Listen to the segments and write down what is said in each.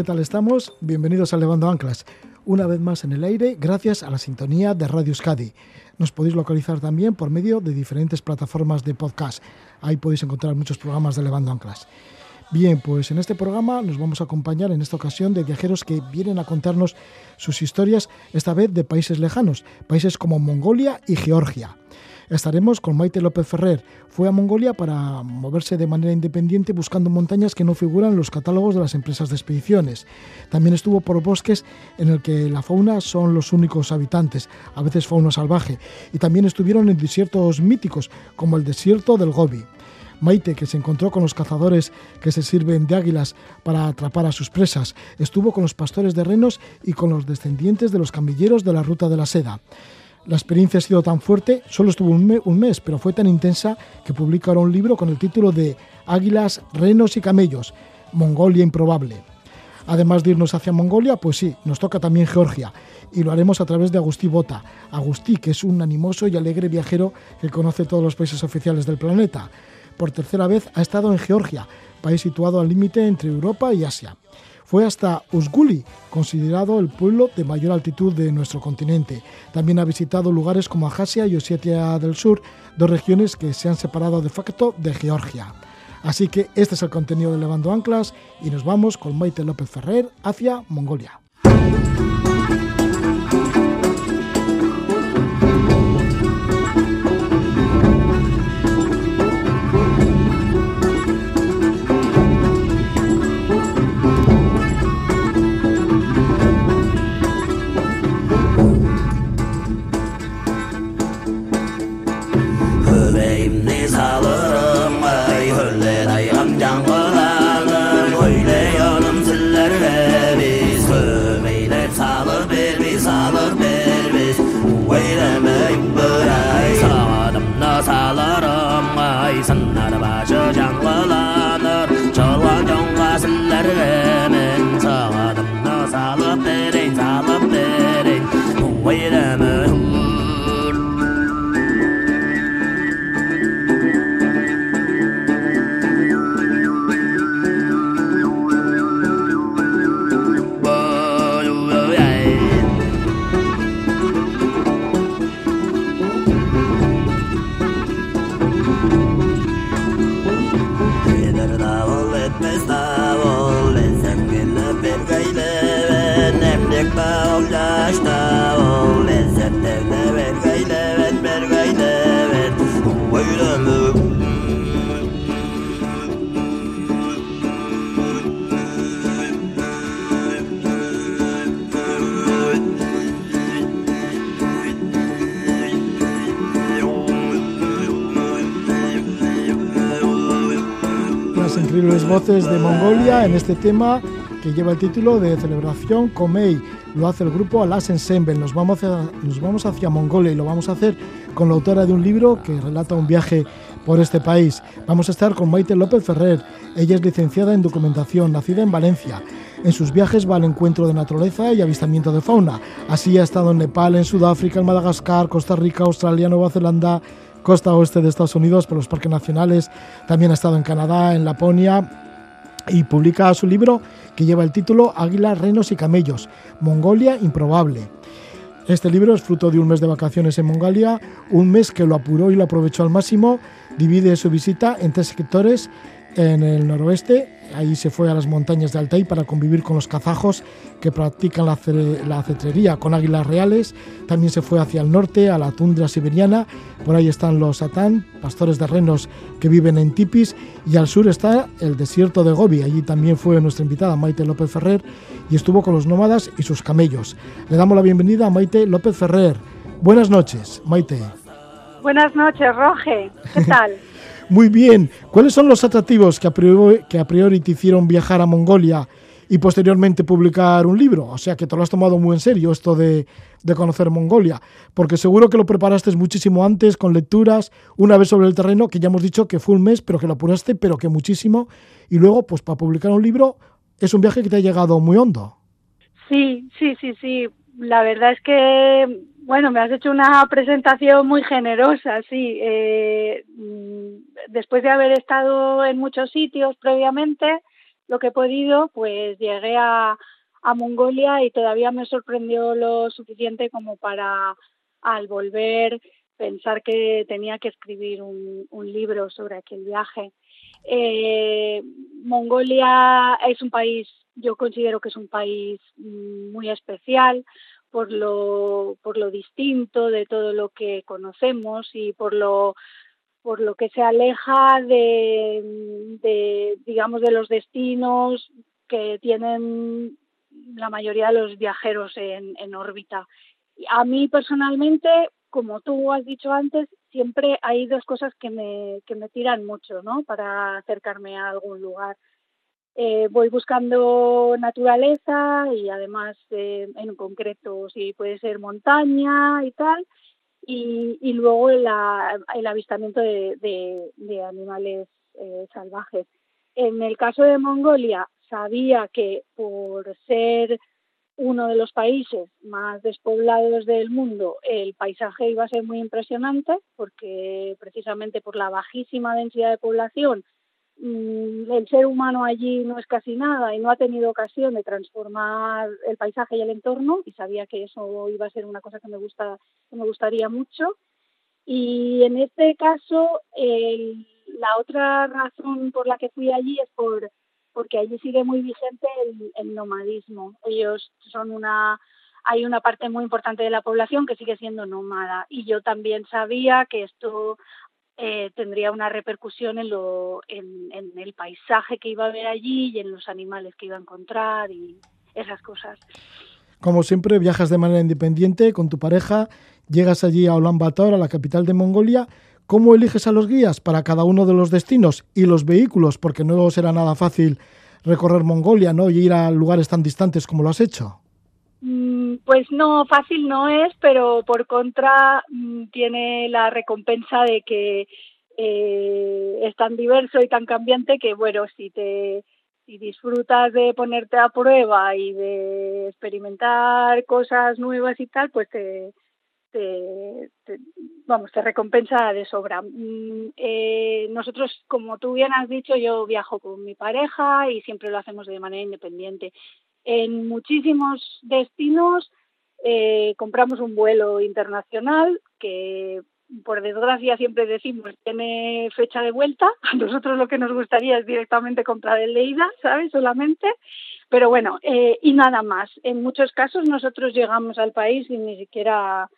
¿Qué tal estamos? Bienvenidos a Levando Anclas. Una vez más en el aire, gracias a la sintonía de Radio Euskadi. Nos podéis localizar también por medio de diferentes plataformas de podcast. Ahí podéis encontrar muchos programas de Levando Anclas. Bien, pues en este programa nos vamos a acompañar en esta ocasión de viajeros que vienen a contarnos sus historias, esta vez de países lejanos, países como Mongolia y Georgia. Estaremos con Maite López Ferrer. Fue a Mongolia para moverse de manera independiente buscando montañas que no figuran en los catálogos de las empresas de expediciones. También estuvo por bosques en el que la fauna son los únicos habitantes, a veces fauna salvaje. Y también estuvieron en desiertos míticos, como el desierto del Gobi. Maite, que se encontró con los cazadores que se sirven de águilas para atrapar a sus presas, estuvo con los pastores de renos y con los descendientes de los camilleros de la Ruta de la Seda. La experiencia ha sido tan fuerte, solo estuvo un, mes, pero fue tan intensa que publica ahora un libro con el título de Águilas, Renos y Camellos, Mongolia Improbable. Además de irnos hacia Mongolia, pues sí, nos toca también Georgia y lo haremos a través de Agustí Bota. Agustí, que es un animoso y alegre viajero que conoce todos los países oficiales del planeta por tercera vez ha estado en Georgia, país situado al límite entre Europa y Asia. Fue hasta Usguli, considerado el pueblo de mayor altitud de nuestro continente. También ha visitado lugares como Ajasia y Osetia del Sur, dos regiones que se han separado de facto de Georgia. Así que este es el contenido de Levando Anclas y nos vamos con Maite López Ferrer hacia Mongolia. Voces de Mongolia en este tema que lleva el título de Celebración Komei. Lo hace el grupo Alas Ensemble. Nos vamos, hacia, nos vamos hacia Mongolia y lo vamos a hacer con la autora de un libro que relata un viaje por este país. Vamos a estar con Maite López Ferrer. Ella es licenciada en documentación, nacida en Valencia. En sus viajes va al encuentro de naturaleza y avistamiento de fauna. Así ha estado en Nepal, en Sudáfrica, en Madagascar, Costa Rica, Australia, Nueva Zelanda, costa oeste de Estados Unidos, por los parques nacionales. También ha estado en Canadá, en Laponia y publica su libro que lleva el título Águilas, Renos y Camellos, Mongolia Improbable. Este libro es fruto de un mes de vacaciones en Mongolia, un mes que lo apuró y lo aprovechó al máximo, divide su visita en tres sectores en el noroeste, ahí se fue a las montañas de Altai para convivir con los kazajos que practican la, cetrería con águilas reales. También se fue hacia el norte, a la tundra siberiana. Por ahí están los satán, pastores de renos que viven en tipis. Y al sur está el desierto de Gobi. Allí también fue nuestra invitada Maite López Ferrer y estuvo con los nómadas y sus camellos. Le damos la bienvenida a Maite López Ferrer. Buenas noches, Maite. Buenas noches, Roge. ¿Qué tal? Muy bien. ¿Cuáles son los atractivos que a, priori, que a priori te hicieron viajar a Mongolia y posteriormente publicar un libro? O sea que te lo has tomado muy en serio esto de, conocer Mongolia, porque seguro que lo preparaste muchísimo antes con lecturas, una vez sobre el terreno, que ya hemos dicho que fue un mes, pero que lo apuraste, pero que muchísimo. Y luego, pues para publicar un libro, es un viaje que te ha llegado muy hondo. Sí, sí, sí, sí. La verdad es que Bueno, me has hecho una presentación muy generosa, sí. Eh, mm, después de haber estado en muchos sitios previamente, lo que he podido, pues llegué a, Mongolia y todavía me sorprendió lo suficiente como para al volver pensar que tenía que escribir un, un libro sobre aquel viaje. Eh, Mongolia es un país, yo considero que es un país mm, muy especial por lo, por lo distinto de todo lo que conocemos y por lo por lo que se aleja de, digamos de los destinos que tienen la mayoría de los viajeros en, en órbita. A mí personalmente, como tú has dicho antes, siempre hay dos cosas que me, que me tiran mucho, ¿no? Para acercarme a algún lugar. Eh, voy buscando naturaleza y además eh, en concreto si puede ser montaña y tal y, luego el avistamiento de, animales eh, salvajes. En el caso de Mongolia sabía que por ser uno de los países más despoblados del mundo, el paisaje iba a ser muy impresionante porque precisamente por la bajísima densidad de población, el ser humano allí no es casi nada y no ha tenido ocasión de transformar el paisaje y el entorno y sabía que eso iba a ser una cosa que me gusta que me gustaría mucho y en este caso la otra razón por la que fui allí es por porque allí sigue muy vigente el, el nomadismo. Ellos son una hay una parte muy importante de la población que sigue siendo nómada y yo también sabía que esto eh, tendría una repercusión en, lo, en, en, el paisaje que iba a ver allí y en los animales que iba a encontrar y esas cosas. Como siempre, viajas de manera independiente con tu pareja, llegas allí a Ulaanbaatar, a la capital de Mongolia, ¿Cómo eliges a los guías para cada uno de los destinos y los vehículos? Porque no será nada fácil recorrer Mongolia ¿no? y ir a lugares tan distantes como lo has hecho. Mm, pues no, fácil no es, pero por contra mm, tiene la recompensa de que eh, es tan diverso y tan cambiante que, bueno, si te si disfrutas de ponerte a prueba y de experimentar cosas nuevas y tal, pues te, vamos, te recompensa de sobra. Mm, eh, nosotros, como tú bien has dicho, yo viajo con mi pareja y siempre lo hacemos de manera independiente. En muchísimos destinos eh, compramos un vuelo internacional que, por desgracia, siempre decimos tiene fecha de vuelta. A nosotros lo que nos gustaría es directamente comprar el de ida, ¿sabes? Solamente. Pero bueno, eh, y nada más. En muchos casos nosotros llegamos al país y ni siquiera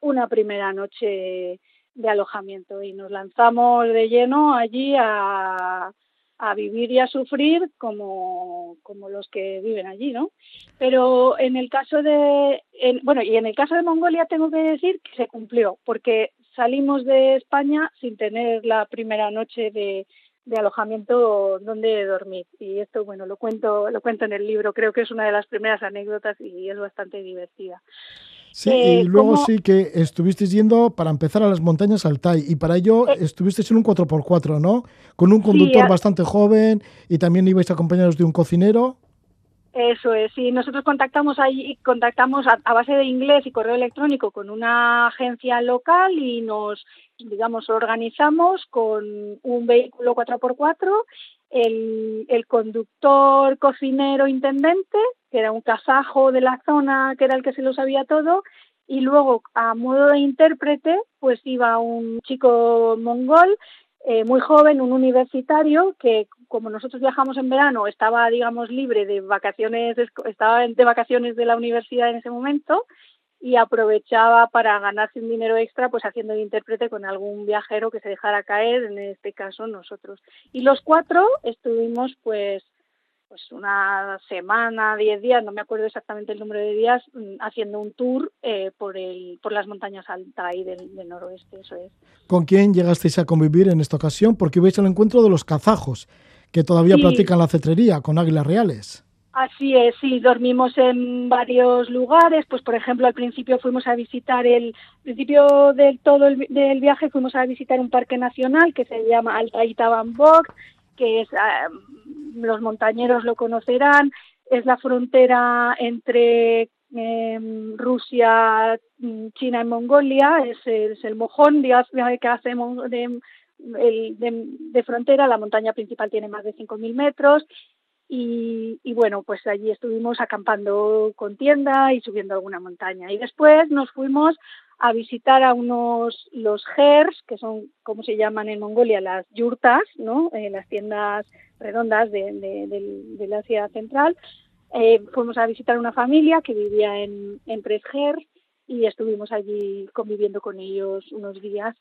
una primera noche de alojamiento y nos lanzamos de lleno allí a, a vivir y a sufrir como, como los que viven allí, ¿no? Pero en el caso de, en, bueno, y en el caso de Mongolia tengo que decir que se cumplió, porque salimos de España sin tener la primera noche de, de alojamiento donde dormir. Y esto bueno lo cuento lo cuento en el libro. Creo que es una de las primeras anécdotas y es bastante divertida Sí, eh, y luego ¿cómo? sí que estuvisteis yendo para empezar a las montañas Altai y para ello eh, estuvisteis en un 4x4, ¿no? Con un conductor sí, bastante joven y también ibais acompañados de un cocinero. Eso es, sí, nosotros contactamos ahí, contactamos a, a, base de inglés y correo electrónico con una agencia local y nos, digamos, organizamos con un vehículo 4x4, el, conductor, cocinero, intendente, que era un kazajo de la zona, que era el que se lo sabía todo, y luego a modo de intérprete, pues iba un chico mongol eh, muy joven, un universitario, que como nosotros viajamos en verano, estaba, digamos, libre de vacaciones, estaba de vacaciones de la universidad en ese momento y aprovechaba para ganarse un dinero extra, pues haciendo de intérprete con algún viajero que se dejara caer, en este caso nosotros. Y los cuatro estuvimos, pues, pues una semana, diez días, no me acuerdo exactamente el número de días, mm, haciendo un tour eh, por el por las montañas Altai del, del, noroeste, eso es. ¿Con quién llegasteis a convivir en esta ocasión? Porque ibais al encuentro de los kazajos, que todavía sí. practican la cetrería con águilas reales. Así es, sí, dormimos en varios lugares, pues por ejemplo al principio fuimos a visitar el principio del todo el, del viaje fuimos a visitar un parque nacional que se llama Altai Tabambok, que es los montañeros lo conocerán, es la frontera entre em, Rusia, China y Mongolia, es, el mojón que hacemos de, de, frontera, la montaña principal tiene más de 5.000 metros y, bueno, pues allí estuvimos acampando con tienda y subiendo alguna montaña. Y después nos fuimos a visitar a unos, los que son, como se llaman en Mongolia, las yurtas, ¿no? Eh, las tiendas redondas de, de, de, la Asia Central. Eh, fuimos a visitar una familia que vivía en, en Presger y estuvimos allí conviviendo con ellos unos días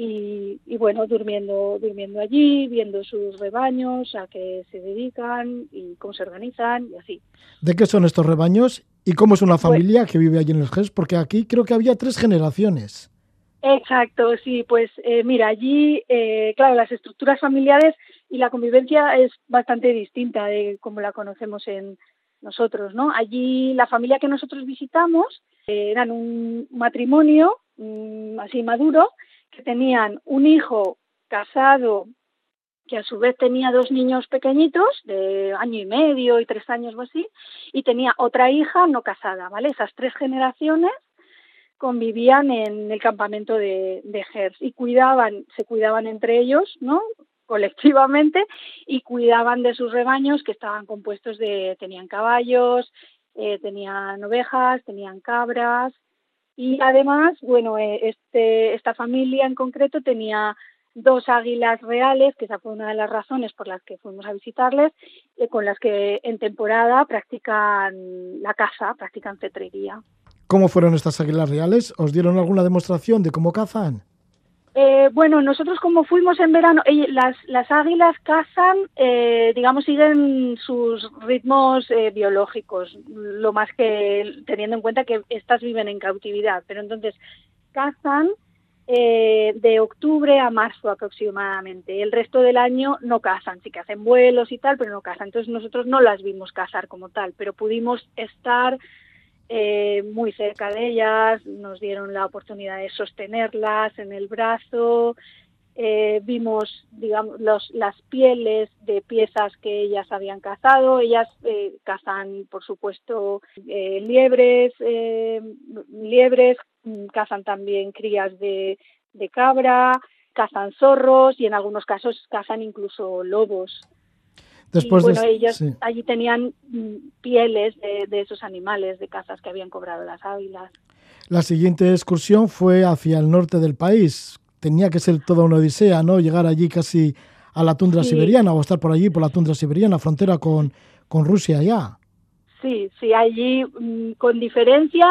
y, y, bueno, durmiendo, durmiendo allí, viendo sus rebaños, a qué se dedican y cómo se organizan y así. ¿De qué son estos rebaños y cómo es una pues familia que vive allí en el GES? Porque aquí creo que había tres generaciones. Exacto, sí, pues eh, mira, allí, eh, claro, las estructuras familiares y la convivencia es bastante distinta de como la conocemos en nosotros, ¿no? Allí la familia que nosotros visitamos eh, eran un matrimonio mm, así maduro que tenían un hijo casado que a su vez tenía dos niños pequeñitos de año y medio y tres años o así, y tenía otra hija no casada, ¿vale? Esas tres generaciones convivían en el campamento de, de Gers y cuidaban, se cuidaban entre ellos, ¿no? colectivamente y cuidaban de sus rebaños que estaban compuestos de, tenían caballos, eh, tenían ovejas, tenían cabras, y además, bueno, eh, este, esta familia en concreto tenía dos águilas reales, que esa fue una de las razones por las que fuimos a visitarles, eh, con las que en temporada practican la caza, practican cetrería. ¿Cómo fueron estas águilas reales? ¿Os dieron alguna demostración de cómo cazan? Eh, bueno, nosotros como fuimos en verano, las, las águilas cazan, eh, digamos, siguen sus ritmos eh, biológicos, lo más que teniendo en cuenta que estas viven en cautividad, pero entonces cazan de octubre a marzo aproximadamente. El resto del año no cazan, sí que hacen vuelos y tal, pero no cazan. Entonces nosotros no las vimos cazar como tal, pero pudimos estar eh, muy cerca de ellas, nos dieron la oportunidad de sostenerlas en el brazo, eh, vimos digamos los, las pieles de piezas que ellas habían cazado, ellas eh, cazan por supuesto liebres, liebres, cazan también crías de, de cabra, cazan zorros y en algunos casos cazan incluso lobos. Después y, bueno, de... ellos sí. allí tenían mm, pieles de, de, esos animales de cazas que habían cobrado las águilas. La siguiente excursión fue hacia el norte del país. Tenía que ser toda una odisea, ¿no? Llegar allí casi a la tundra sí. siberiana o estar por allí por la tundra siberiana, frontera con, con Rusia ya. Sí, sí, allí mmm, con diferencia,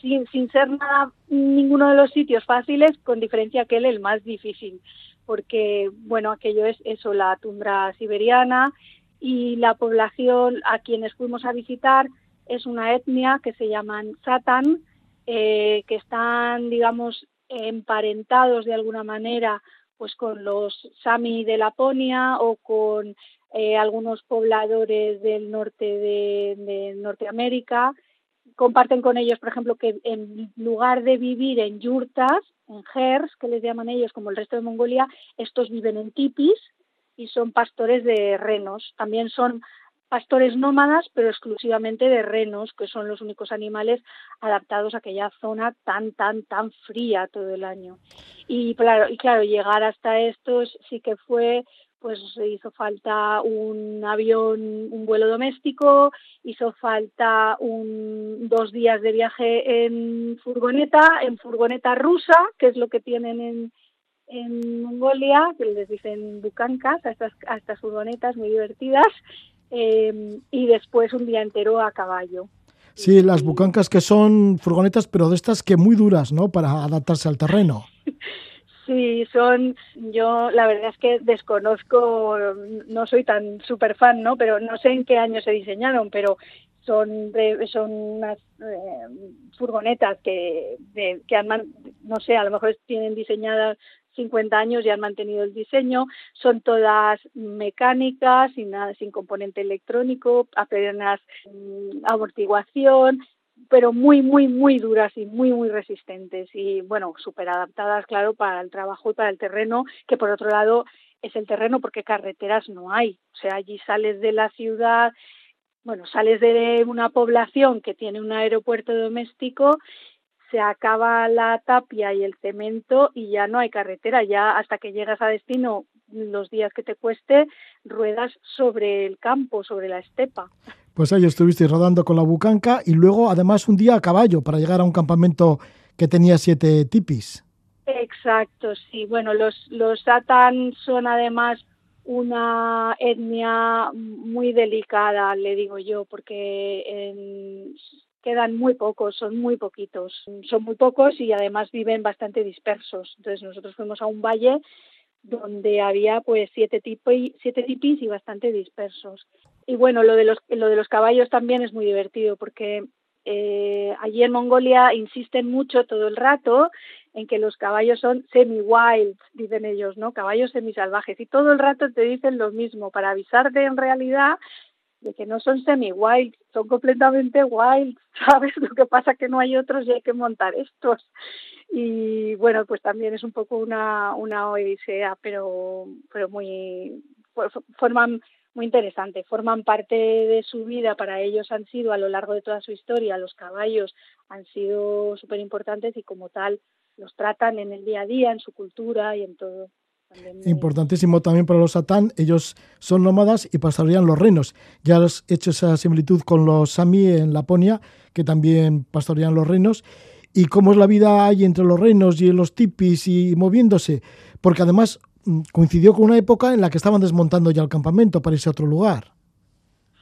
sin, sin ser nada, ninguno de los sitios fáciles, con diferencia que él el más difícil porque, bueno, aquello es eso, la tundra siberiana y la población a quienes fuimos a visitar es una etnia que se llaman Satan, eh, que están, digamos, emparentados de alguna manera pues con los Sami de Laponia o con eh, algunos pobladores del norte de, de Norteamérica. Comparten con ellos, por ejemplo, que en lugar de vivir en yurtas, en Gers, que les llaman ellos como el resto de Mongolia, estos viven en tipis y son pastores de renos. También son pastores nómadas, pero exclusivamente de renos, que son los únicos animales adaptados a aquella zona tan, tan, tan fría todo el año. Y claro, y claro llegar hasta estos sí que fue pues hizo falta un avión, un vuelo doméstico, hizo falta un, dos días de viaje en furgoneta, en furgoneta rusa, que es lo que tienen en, en Mongolia, que les dicen bucancas a estas, a estas furgonetas muy divertidas, eh, y después un día entero a caballo. Sí, las bucancas que son furgonetas, pero de estas que muy duras, ¿no? Para adaptarse al terreno. Sí, son, yo la verdad es que desconozco, no soy tan súper fan, ¿no? Pero no sé en qué año se diseñaron, pero son son unas eh, furgonetas que, de, que han, no sé, a lo mejor tienen diseñadas 50 años y han mantenido el diseño, son todas mecánicas, sin nada, sin componente electrónico, apenas mm, amortiguación, pero muy, muy, muy duras y muy, muy resistentes y, bueno, súper adaptadas, claro, para el trabajo y para el terreno, que por otro lado es el terreno porque carreteras no hay. O sea, allí sales de la ciudad bueno, sales de una población que tiene un aeropuerto doméstico, se acaba la tapia y el cemento y ya no hay carretera, ya hasta que llegas a destino, los días que te cueste, ruedas sobre el campo, sobre la estepa. Pues ahí estuviste rodando con la bucanca y luego además un día a caballo para llegar a un campamento que tenía siete tipis. Exacto, sí. Bueno, los, los Satan son además una etnia muy delicada, le digo yo, porque quedan muy pocos, son muy poquitos, son muy pocos y además viven bastante dispersos. Entonces nosotros fuimos a un valle donde había pues siete, siete tipis y bastante dispersos. Y bueno, lo de los, lo de los caballos también es muy divertido porque eh, allí en Mongolia insisten mucho todo el rato en que los caballos son semi-wild, dicen ellos, ¿no? Caballos semisalvajes. Y todo el rato te dicen lo mismo, para avisarte en realidad de que no son semi-wild, son completamente wild, ¿sabes? Lo que pasa que no hay otros y hay que montar estos. Y bueno, pues también es un poco una, una odisea, pero, pero muy, forman muy interesante. Forman parte de su vida, para ellos han sido a lo largo de toda su historia, los caballos han sido súper importantes y como tal los tratan en el día a día, en su cultura y en todo. Importantísimo también para los satán, ellos son nómadas y pastorean los reinos. Ya has hecho esa similitud con los sami en Laponia, que también pastorean los reinos. ¿Y cómo es la vida ahí entre los reinos y los tipis y moviéndose? Porque además coincidió con una época en la que estaban desmontando ya el campamento para irse a otro lugar.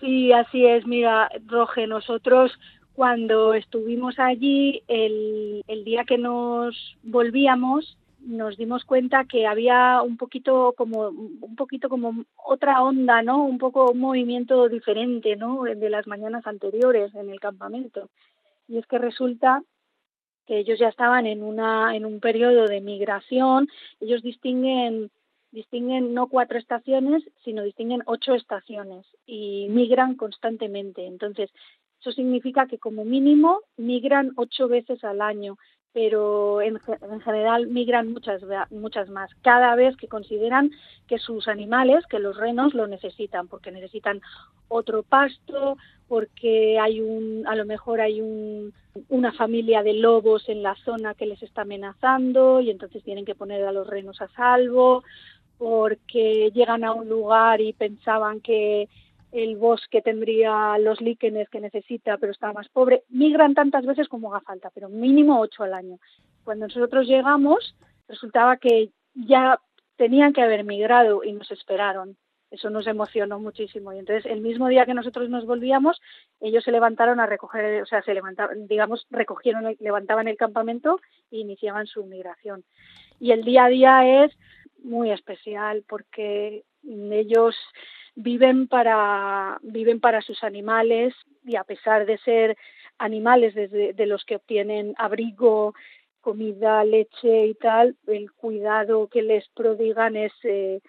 Sí, así es. Mira, Roge, nosotros cuando estuvimos allí, el, el día que nos volvíamos, nos dimos cuenta que había un poquito como un poquito como otra onda, ¿no? Un poco un movimiento diferente, ¿no? De las mañanas anteriores en el campamento. Y es que resulta que ellos ya estaban en una en un periodo de migración, ellos distinguen distinguen no cuatro estaciones, sino distinguen ocho estaciones y migran constantemente. Entonces, eso significa que como mínimo migran ocho veces al año, pero en, general migran muchas, muchas más, cada vez que consideran que sus animales, que los renos lo necesitan, porque necesitan otro pasto, porque hay un, a lo mejor hay un, una familia de lobos en la zona que les está amenazando y entonces tienen que poner a los renos a salvo, porque llegan a un lugar y pensaban que el bosque tendría los líquenes que necesita, pero está más pobre. Migran tantas veces como haga falta, pero mínimo ocho al año. Cuando nosotros llegamos, resultaba que ya tenían que haber migrado y nos esperaron. Eso nos emocionó muchísimo. Y entonces, el mismo día que nosotros nos volvíamos, ellos se levantaron a recoger, o sea, se levantaban, digamos, recogieron, levantaban el campamento e iniciaban su migración. Y el día a día es muy especial porque ellos viven para, viven para sus animales y a pesar de ser animales desde, de los que obtienen abrigo, comida, leche y tal, el cuidado que les prodigan es eh,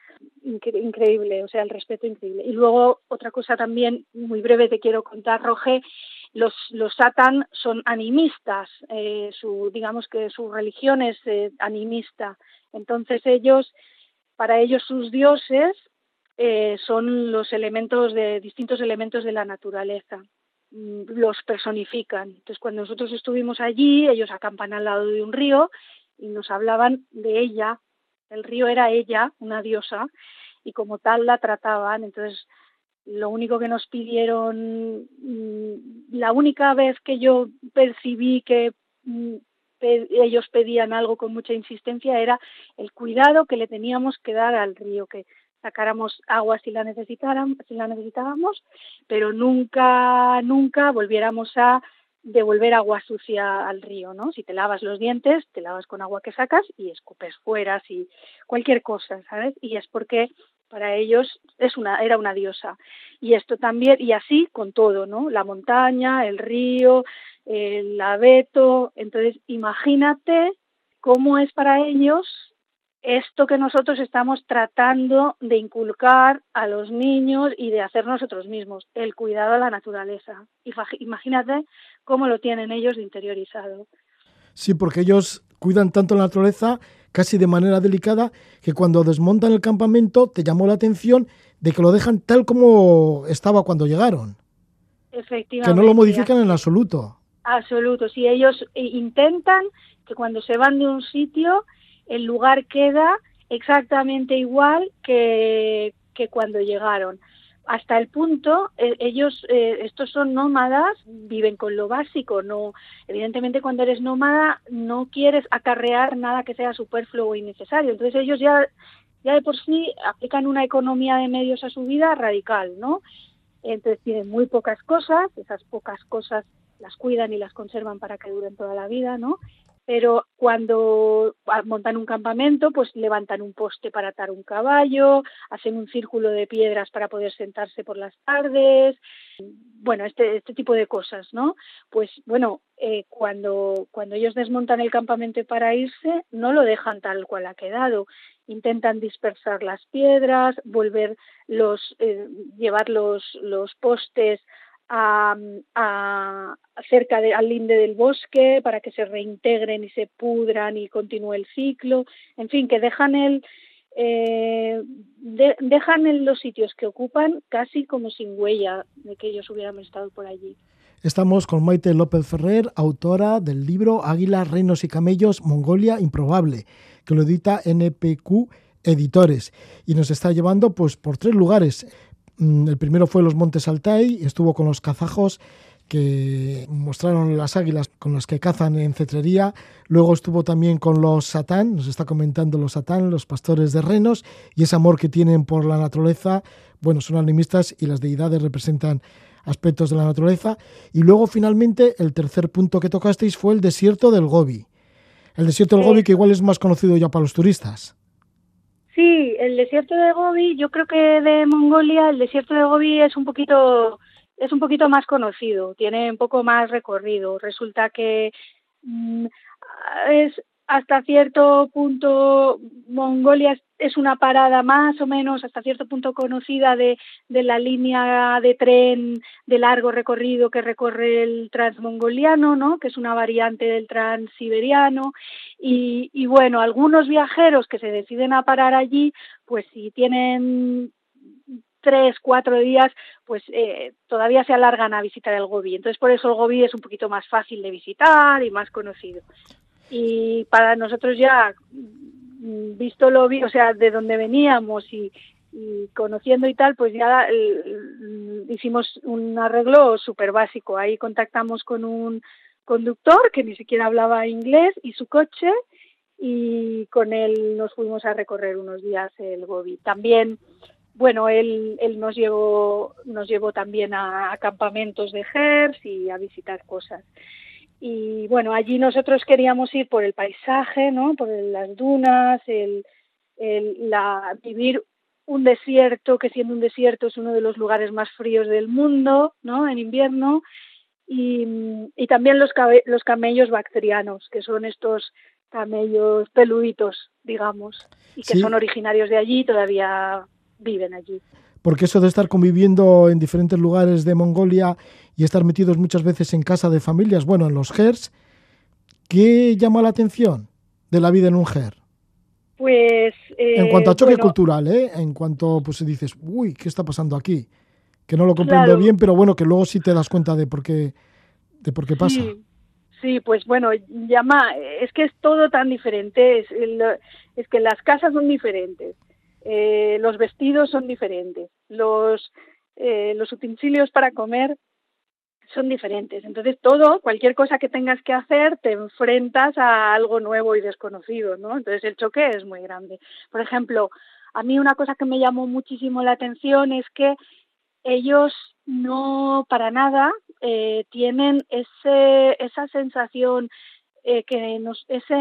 increíble, o sea, el respeto increíble. Y luego otra cosa también muy breve te quiero contar, Roge, los, los satan son animistas, eh, su, digamos que su religión es eh, animista, entonces ellos, para ellos sus dioses eh, son los elementos de distintos elementos de la naturaleza mm, los personifican. Entonces, cuando nosotros estuvimos allí, ellos acampan al lado de un río y nos hablaban de ella. El río era ella, una diosa, y como tal la trataban. Entonces, lo único que nos pidieron, mm, la única vez que yo percibí que mm, ellos pedían algo con mucha insistencia era el cuidado que le teníamos que dar al río, que sacáramos agua si la necesitáramos, si la necesitábamos, pero nunca, nunca volviéramos a devolver agua sucia al río, ¿no? Si te lavas los dientes, te lavas con agua que sacas y escupes fuera, si cualquier cosa, ¿sabes? Y es porque para ellos es una era una diosa. Y esto también y así con todo, ¿no? La montaña, el río, el abeto, entonces imagínate cómo es para ellos esto que nosotros estamos tratando de inculcar a los niños y de hacer nosotros mismos, el cuidado a la naturaleza. Imagínate cómo lo tienen ellos de interiorizado. Sí, porque ellos cuidan tanto la naturaleza casi de manera delicada que cuando desmontan el campamento te llamó la atención de que lo dejan tal como estaba cuando llegaron. Efectivamente. Que no lo modifican en absoluto. Absoluto. Si ellos intentan que cuando se van de un sitio, el lugar queda exactamente igual que, que cuando llegaron hasta el punto, eh, ellos, eh, estos son nómadas, viven con lo básico, no, evidentemente cuando eres nómada no quieres acarrear nada que sea superfluo o innecesario, entonces ellos ya, ya de por sí aplican una economía de medios a su vida radical, ¿no? Entonces tienen muy pocas cosas, esas pocas cosas las cuidan y las conservan para que duren toda la vida, ¿no? Pero cuando montan un campamento, pues levantan un poste para atar un caballo, hacen un círculo de piedras para poder sentarse por las tardes, bueno, este, este tipo de cosas, ¿no? Pues bueno, eh, cuando, cuando ellos desmontan el campamento para irse, no lo dejan tal cual ha quedado, intentan dispersar las piedras, volver los, eh, llevar los, los postes a, cerca de, al linde del bosque para que se reintegren y se pudran y continúe el ciclo, en fin, que dejan el eh, dejan en los sitios que ocupan casi como sin huella de que ellos hubieran estado por allí. Estamos con Maite López Ferrer, autora del libro Águila, Reinos y Camellos, Mongolia Improbable, que lo edita NPQ Editores y nos está llevando pues por tres lugares. Mm, el primero fue los Montes Altai, estuvo con los kazajos que mostraron las águilas con las que cazan en cetrería. Luego estuvo también con los satán, nos está comentando los satán, los pastores de renos, y ese amor que tienen por la naturaleza. Bueno, son animistas y las deidades representan aspectos de la naturaleza. Y luego finalmente el tercer punto que tocasteis fue el desierto del Gobi. El desierto del Gobi que igual es más conocido ya para los turistas. Sí, el desierto de Gobi, yo creo que de Mongolia el desierto de Gobi es un poquito es un poquito más conocido, tiene un poco más recorrido. Resulta que mm, es hasta cierto punto Mongolia es una parada más o menos hasta cierto punto conocida de, de, la línea de tren de largo recorrido que recorre el transmongoliano, ¿no? que es una variante del transiberiano. Y, bueno, algunos viajeros que se deciden a parar allí, pues si tienen tres, cuatro días, pues eh, todavía se alargan a visitar el Gobi. Entonces, por eso el Gobi es un poquito más fácil de visitar y más conocido y para nosotros ya mm, visto lo vi, o sea, de donde veníamos y, conociendo y tal, pues ya hicimos un arreglo súper básico. Ahí contactamos con un conductor que ni siquiera hablaba inglés y su coche y con él nos fuimos a recorrer unos días el Gobi. También, bueno, él, él nos llevó nos llevó también a, a campamentos de GERS y a visitar cosas y bueno, allí nosotros queríamos ir por el paisaje, ¿no? Por las dunas, el, el, la, vivir un desierto, que siendo un desierto es uno de los lugares más fríos del mundo, ¿no? En invierno, y, y también los, los camellos bacterianos, que son estos camellos peluditos, digamos, y que son originarios de allí y todavía viven allí porque eso de estar conviviendo en diferentes lugares de Mongolia y estar metidos muchas veces en casa de familias, bueno, en los GERS, ¿qué llama la atención de la vida en un GER? Pues... en cuanto a choque cultural, ¿eh? En cuanto, pues dices, uy, ¿qué está pasando aquí? Que no lo comprendo bien, pero bueno, que luego sí te das cuenta de por qué, de por qué pasa. Sí. pues bueno, llama, es que es todo tan diferente, es, es que las casas son diferentes, eh, los vestidos son diferentes, los, eh, los utensilios para comer son diferentes. Entonces, todo, cualquier cosa que tengas que hacer, te enfrentas a algo nuevo y desconocido, ¿no? Entonces, el choque es muy grande. Por ejemplo, a mí una cosa que me llamó muchísimo la atención es que ellos no para nada eh, tienen ese, esa sensación que nos, ese,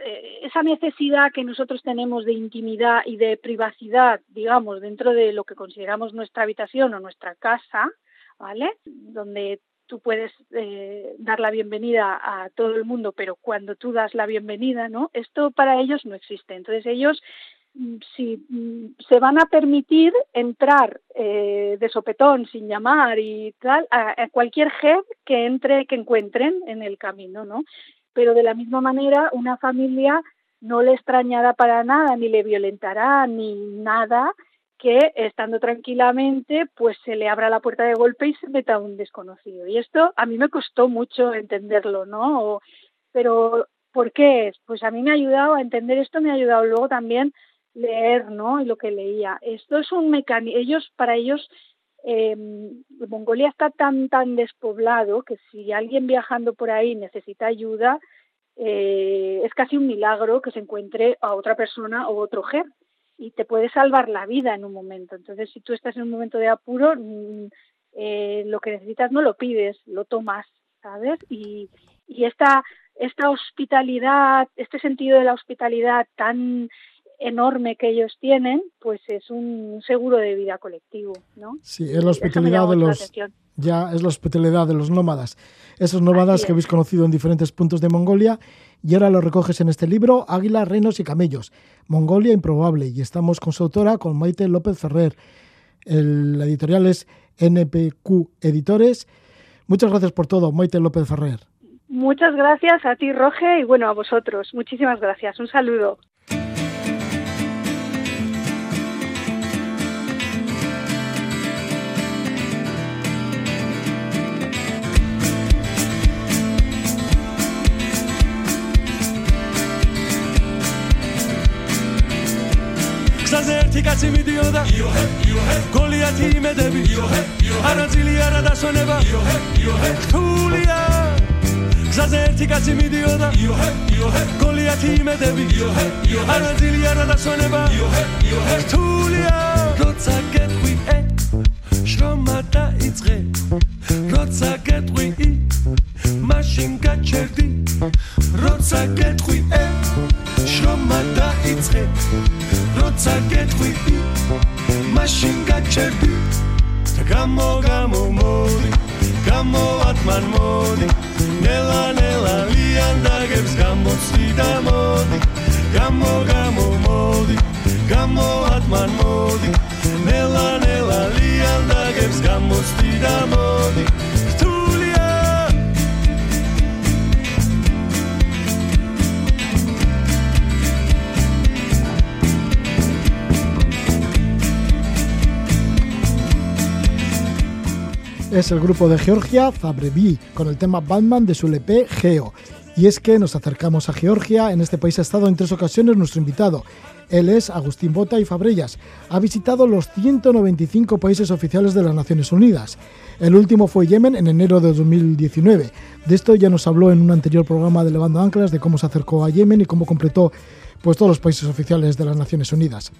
eh, esa necesidad que nosotros tenemos de intimidad y de privacidad, digamos, dentro de lo que consideramos nuestra habitación o nuestra casa, ¿vale? Donde tú puedes eh, dar la bienvenida a todo el mundo, pero cuando tú das la bienvenida, ¿no? Esto para ellos no existe. Entonces ellos mm, si mm, se van a permitir entrar eh, de sopetón sin llamar y tal a, a, cualquier jefe que entre que encuentren en el camino no pero de la misma manera una familia no le extrañará para nada, ni le violentará, ni nada, que estando tranquilamente, pues se le abra la puerta de golpe y se meta a un desconocido. Y esto a mí me costó mucho entenderlo, ¿no? pero ¿por qué es? Pues a mí me ha ayudado a entender esto, me ha ayudado luego también leer, ¿no? Y lo que leía. Esto es un mecanismo, ellos, para ellos, eh, Mongolia está tan, tan despoblado que si alguien viajando por ahí necesita ayuda, eh, es casi un milagro que se encuentre a otra persona o otro ger y te puede salvar la vida en un momento. Entonces, si tú estás en un momento de apuro, mm, eh, lo que necesitas no lo pides, lo tomas, ¿sabes? Y, y esta, esta hospitalidad, este sentido de la hospitalidad tan enorme que ellos tienen, pues es un seguro de vida colectivo, ¿no? Sí, es la hospitalidad de los ya es la hospitalidad de los nómadas, esos nómadas que habéis conocido en diferentes puntos de Mongolia y ahora lo recoges en este libro Águila, renos y camellos, Mongolia improbable y estamos con su autora con Maite López Ferrer. El, la editorial es NPQ Editores. Muchas gracias por todo, Maite López Ferrer. Muchas gracias a ti, Roge, y bueno, a vosotros. Muchísimas gracias. Un saludo. გზაზე კაცი მიდიოდა. გოლიათი იმედები. არაძილი არადასონება რთულია. გზაზე ერთი კაცი მიდიოდა. გოლიათი იმედები. არაძილი არადასონება რთულია. როცა გეტყვი ე შრომა დაიწყე როცა გეტყვი მაშინ გაჩერდი როცა გეტყვი ე შრომა დაიწყე როცა გეტყვი მაშინ გაჩერდი და გამო გამო მოდი გამოვატმან მოდი ნელა ნელა ლიანდაგებს გამოცდი და მოდი გამო გამო მოდი Gamo atman modi Nella nella li anda geps gamo stida modi Tulia Es el grupo de Georgia Fabrevi con el tema Batman de su LP Geo. Y es que nos acercamos a Georgia, en este país ha estado en tres ocasiones nuestro invitado. Él es Agustín Bota y Fabrellas. Ha visitado los 195 países oficiales de las Naciones Unidas. El último fue Yemen en enero de 2019. De esto ya nos habló en un anterior programa de Levando Anclas, de cómo se acercó a Yemen y cómo completó pues, todos los países oficiales de las Naciones Unidas.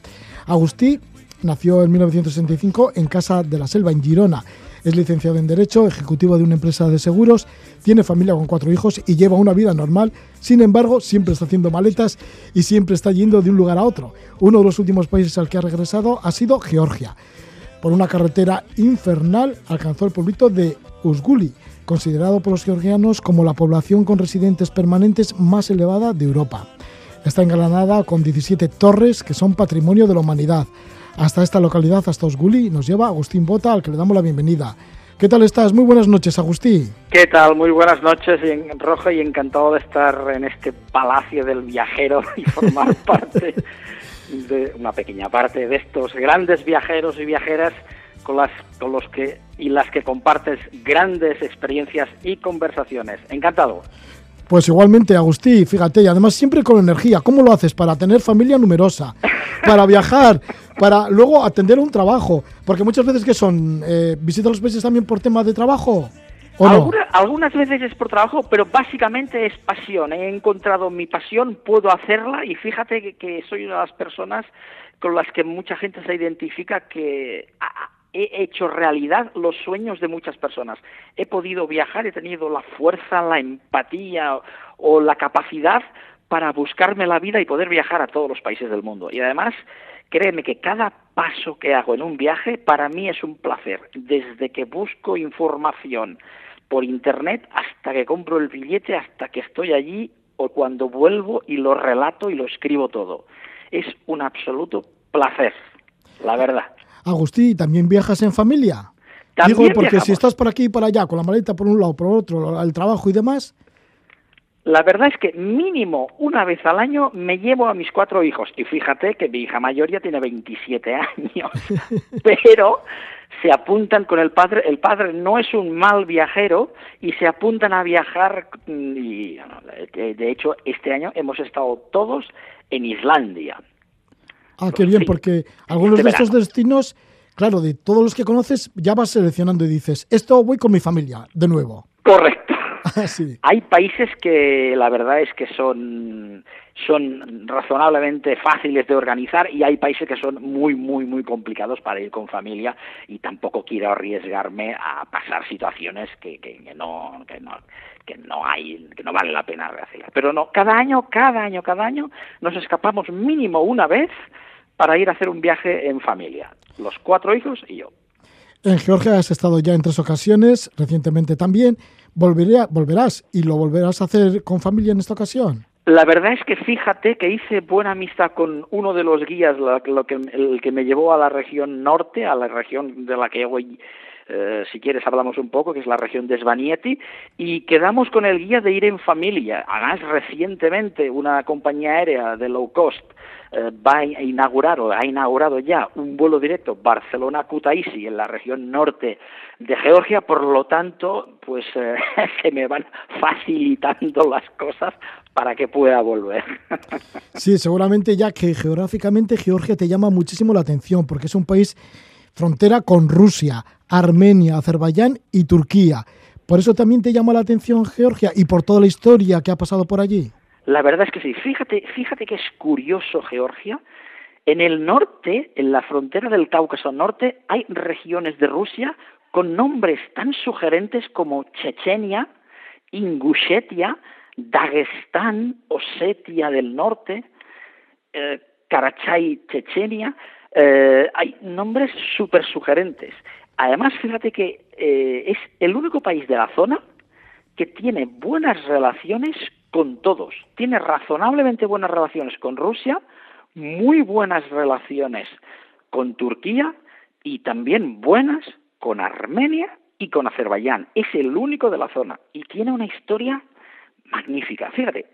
Agustín nació en 1965 en Casa de la Selva, en Girona. Es licenciado en Derecho, ejecutivo de una empresa de seguros, tiene familia con cuatro hijos y lleva una vida normal. Sin embargo, siempre está haciendo maletas y siempre está yendo de un lugar a otro. Uno de los últimos países al que ha regresado ha sido Georgia. Por una carretera infernal alcanzó el pueblito de Usguli, considerado por los georgianos como la población con residentes permanentes más elevada de Europa. Está engalanada con 17 torres que son patrimonio de la humanidad. Hasta esta localidad, hasta Osguli, nos lleva Agustín Bota, al que le damos la bienvenida. ¿Qué tal estás? Muy buenas noches, Agustín. ¿Qué tal? Muy buenas noches, en rojo y encantado de estar en este palacio del viajero y formar parte de una pequeña parte de estos grandes viajeros y viajeras con las con los que y las que compartes grandes experiencias y conversaciones. Encantado. Pues igualmente, Agustín, fíjate, y además siempre con energía. ¿Cómo lo haces para tener familia numerosa? Para viajar, para luego atender un trabajo. Porque muchas veces que son, eh, visitas los países también por tema de trabajo. algunas veces es por trabajo, pero básicamente es pasión. He encontrado mi pasión, puedo hacerla y fíjate que, soy una de las personas con las que mucha gente se identifica que he hecho realidad los sueños de muchas personas. He podido viajar, he tenido la fuerza, la empatía o la capacidad para buscarme la vida y poder viajar a todos los países del mundo. Y además Créeme que cada paso que hago en un viaje para mí es un placer, desde que busco información por internet hasta que compro el billete, hasta que estoy allí o cuando vuelvo y lo relato y lo escribo todo. Es un absoluto placer, la verdad. Agustín, ¿también viajas en familia? Digo, porque si estás por aquí y por allá, con la maleta por un lado, por otro, el trabajo y demás. La verdad es que mínimo una vez al año me llevo a mis cuatro hijos. Y fíjate que mi hija mayor ya tiene 27 años. Pero se apuntan con el padre. El padre no es un mal viajero y se apuntan a viajar. Y de hecho, este año hemos estado todos en Islandia. Ah, qué bien, porque algunos de estos destinos, claro, de todos los que conoces, ya vas seleccionando y dices, esto voy con mi familia, de nuevo. Correcto. Ah, Hay países que la verdad es que son, son razonablemente fáciles de organizar y hay países que son muy, muy, muy complicados para ir con familia y tampoco quiero arriesgarme a pasar situaciones que, que, no, que no que no hay, que no vale la pena hacer. Pero no, cada año, cada año, cada año nos escapamos mínimo una vez para ir a hacer un viaje en familia, los cuatro hijos y yo. En Georgia has estado ya en tres ocasiones, recientemente también. ¿Volverás y lo volverás a hacer con familia en esta ocasión? La verdad es que fíjate que hice buena amistad con uno de los guías, lo que, el que me llevó a la región norte, a la región de la que hoy, eh, si quieres, hablamos un poco, que es la región de Svanieti, y quedamos con el guía de ir en familia. Además, recientemente una compañía aérea de low cost eh, va a inaugurar o ha inaugurado ya un vuelo directo Barcelona-Kutaisi en la región norte de Georgia, por lo tanto, pues eh, se me van facilitando las cosas para que pueda volver. sí, seguramente ya que geográficamente Georgia te llama muchísimo la atención porque es un país frontera con Rusia, Armenia, Azerbaiyán y Turquía. Por eso también te llama la atención Georgia y por toda la historia que ha pasado por allí. La verdad es que sí. Fíjate, fíjate que es curioso Georgia. En el norte, en la frontera del Cáucaso Norte, hay regiones de Rusia con nombres tan sugerentes como Chechenia, Ingushetia, Dagestán, Osetia del Norte, eh, Karachay, Chechenia. Eh, hay nombres súper sugerentes. Además, fíjate que eh, es el único país de la zona que tiene buenas relaciones con todos. Tiene razonablemente buenas relaciones con Rusia, muy buenas relaciones con Turquía y también buenas con Armenia y con Azerbaiyán. Es el único de la zona y tiene una historia magnífica. Fíjate,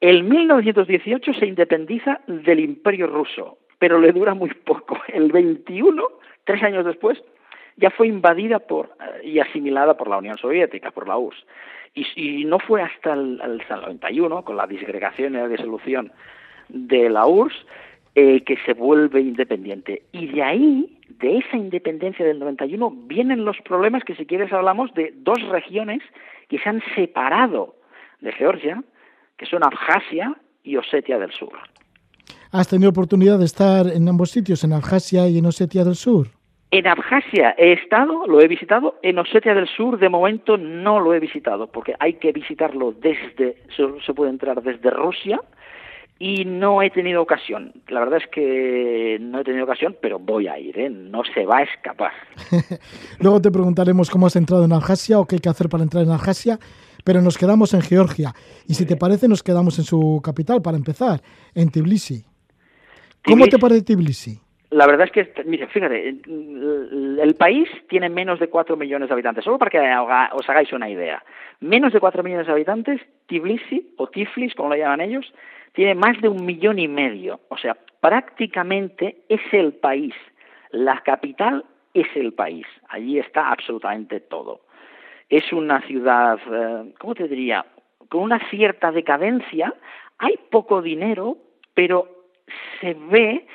en 1918 se independiza del Imperio ruso, pero le dura muy poco. El 21, tres años después, ya fue invadida por eh, y asimilada por la Unión Soviética, por la URSS. Y, no fue hasta el, 91, con la disgregación y la disolución de la URSS, eh, que se vuelve independiente. Y de ahí, de esa independencia del 91, vienen los problemas que si quieres hablamos de dos regiones que se han separado de Georgia, que son Abjasia y Osetia del Sur. ¿Has tenido oportunidad de estar en ambos sitios, en Abjasia y en Osetia del Sur? En Abjasia he estado, lo he visitado, en Osetia del Sur de momento no lo he visitado, porque hay que visitarlo desde, se puede entrar desde Rusia y no he tenido ocasión. La verdad es que no he tenido ocasión, pero voy a ir, ¿eh? no se va a escapar. Luego te preguntaremos cómo has entrado en Abjasia o qué hay que hacer para entrar en Abjasia, pero nos quedamos en Georgia. Y si te parece, nos quedamos en su capital para empezar, en Tbilisi. ¿Cómo te parece Tbilisi? La verdad es que, fíjate, el país tiene menos de 4 millones de habitantes. Solo para que os hagáis una idea. Menos de 4 millones de habitantes, Tbilisi, o Tiflis, como lo llaman ellos, tiene más de un millón y medio. O sea, prácticamente es el país. La capital es el país. Allí está absolutamente todo. Es una ciudad, eh, ¿cómo te diría? Con una cierta decadencia. Hay poco dinero, pero se ve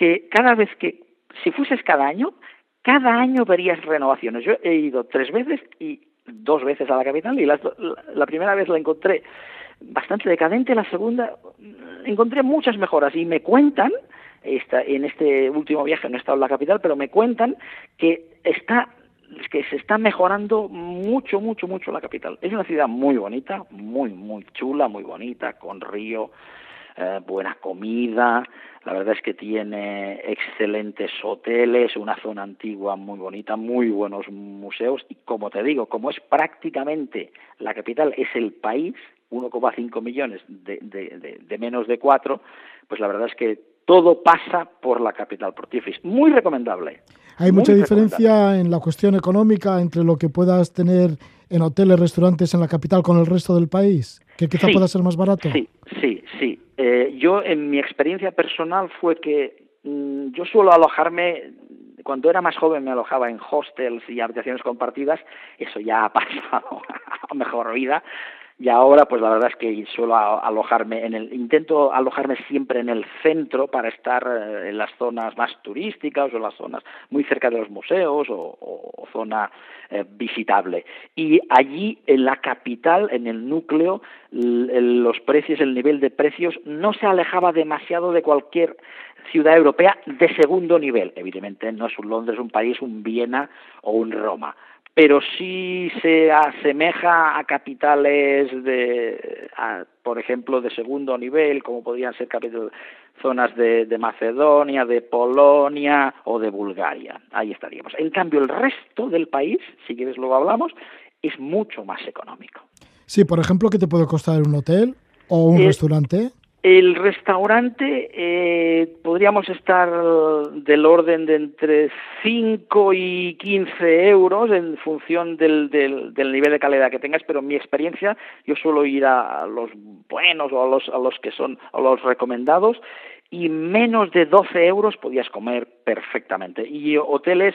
que cada vez que, si fueses cada año, cada año verías renovaciones. Yo he ido tres veces y dos veces a la capital y la, la primera vez la encontré bastante decadente, la segunda encontré muchas mejoras y me cuentan, esta, en este último viaje no he estado en la capital, pero me cuentan que está que se está mejorando mucho, mucho, mucho la capital. Es una ciudad muy bonita, muy, muy chula, muy bonita, con río, eh, buena comida, la verdad es que tiene excelentes hoteles, una zona antigua muy bonita, muy buenos museos y como te digo, como es prácticamente la capital, es el país, 1,5 millones de, de, menos de 4, pues la verdad es que todo pasa por la capital, por Tiflis. Muy recomendable. ¿Hay mucha diferencia en la cuestión económica entre lo que puedas tener en hoteles, restaurantes en la capital con el resto del país? que quizá pueda ser más barato. Sí, sí, sí. Eh, yo, en mi experiencia personal, fue que mm, yo suelo alojarme cuando era más joven me alojaba en hostels y habitaciones compartidas, eso ya ha pasado a mejor vida, y ahora pues la verdad es que suelo alojarme en el intento alojarme siempre en el centro para estar eh, en las zonas más turísticas o en las zonas muy cerca de los museos o, zona eh, visitable. Y allí en la capital en el núcleo los precios el nivel de precios no se alejaba demasiado de cualquier ciudad europea de segundo nivel. Evidentemente no es un Londres un París un Viena o un Roma pero sí se asemeja a capitales de, por ejemplo, de segundo nivel, como podrían ser zonas de, de, Macedonia, de Polonia o de Bulgaria. Ahí estaríamos. En cambio, el resto del país, si quieres luego hablamos, es mucho más económico. Sí, por ejemplo, ¿qué te puede costar un hotel o un restaurante? El restaurante eh, podríamos estar del orden de entre 5 y 15 euros en función del, del, nivel de calidad que tengas, pero en mi experiencia yo suelo ir a los buenos o a los, a los que son a los recomendados y menos de 12 euros podías comer perfectamente. Y hoteles